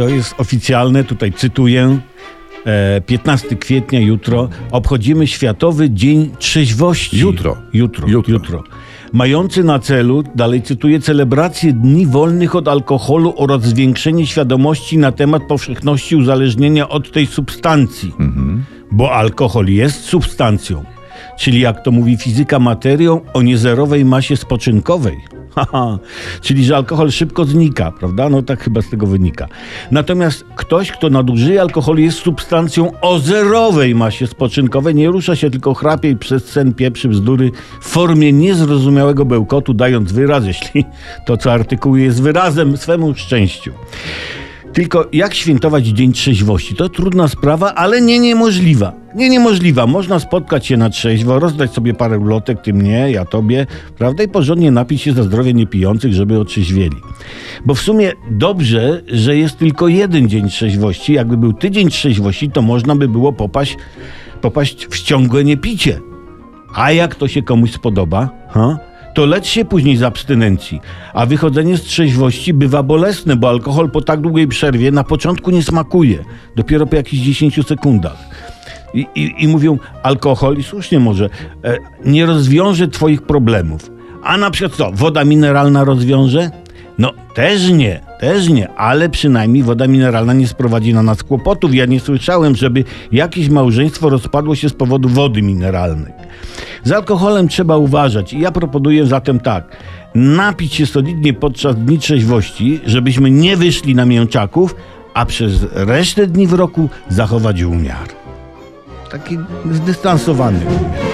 to jest oficjalne, tutaj cytuję. E, 15 kwietnia, jutro, obchodzimy Światowy Dzień Trzeźwości. Jutro. Jutro, Jutro. jutro. Mający na celu, dalej cytuję, celebrację dni wolnych od alkoholu oraz zwiększenie świadomości na temat powszechności uzależnienia od tej substancji. Bo alkohol jest substancją, czyli jak to mówi fizyka, materią o niezerowej masie spoczynkowej. Haha, czyli że alkohol szybko znika, prawda? No tak chyba z tego wynika. Natomiast ktoś, kto nadużyje alkoholu, jest substancją o zerowej masie spoczynkowej, nie rusza się, tylko chrapie i przez sen pieprzy bzdury w formie niezrozumiałego bełkotu, dając wyraz, jeśli to, co artykułuje, jest wyrazem swemu szczęściu. Tylko jak świętować Dzień Trzeźwości? To trudna sprawa, ale nie niemożliwa. Nie niemożliwa. Można spotkać się na trzeźwo, rozdać sobie parę ulotek, ty mnie, ja tobie, prawda? I porządnie napić się za zdrowie niepijących, żeby otrzeźwieli. Bo w sumie dobrze, że jest tylko jeden dzień trzeźwości. Jakby był tydzień trzeźwości, to można by było popaść, popaść w ciągłe niepicie. A jak to się komuś spodoba? To lecz się później z abstynencji. A wychodzenie z trzeźwości bywa bolesne, bo alkohol po tak długiej przerwie na początku nie smakuje. Dopiero po jakichś 10 sekundach. I, i, I mówią, alkohol, i słusznie może, e, nie rozwiąże twoich problemów. A na przykład co, woda mineralna rozwiąże? No też nie, też nie, ale przynajmniej woda mineralna nie sprowadzi na nas kłopotów. Ja nie słyszałem, żeby jakieś małżeństwo rozpadło się z powodu wody mineralnej. Z alkoholem trzeba uważać i ja proponuję zatem tak. Napić się solidnie podczas dni trzeźwości, żebyśmy nie wyszli na mięczaków, a przez resztę dni w roku zachować umiar. Taki zdystansowany umiar.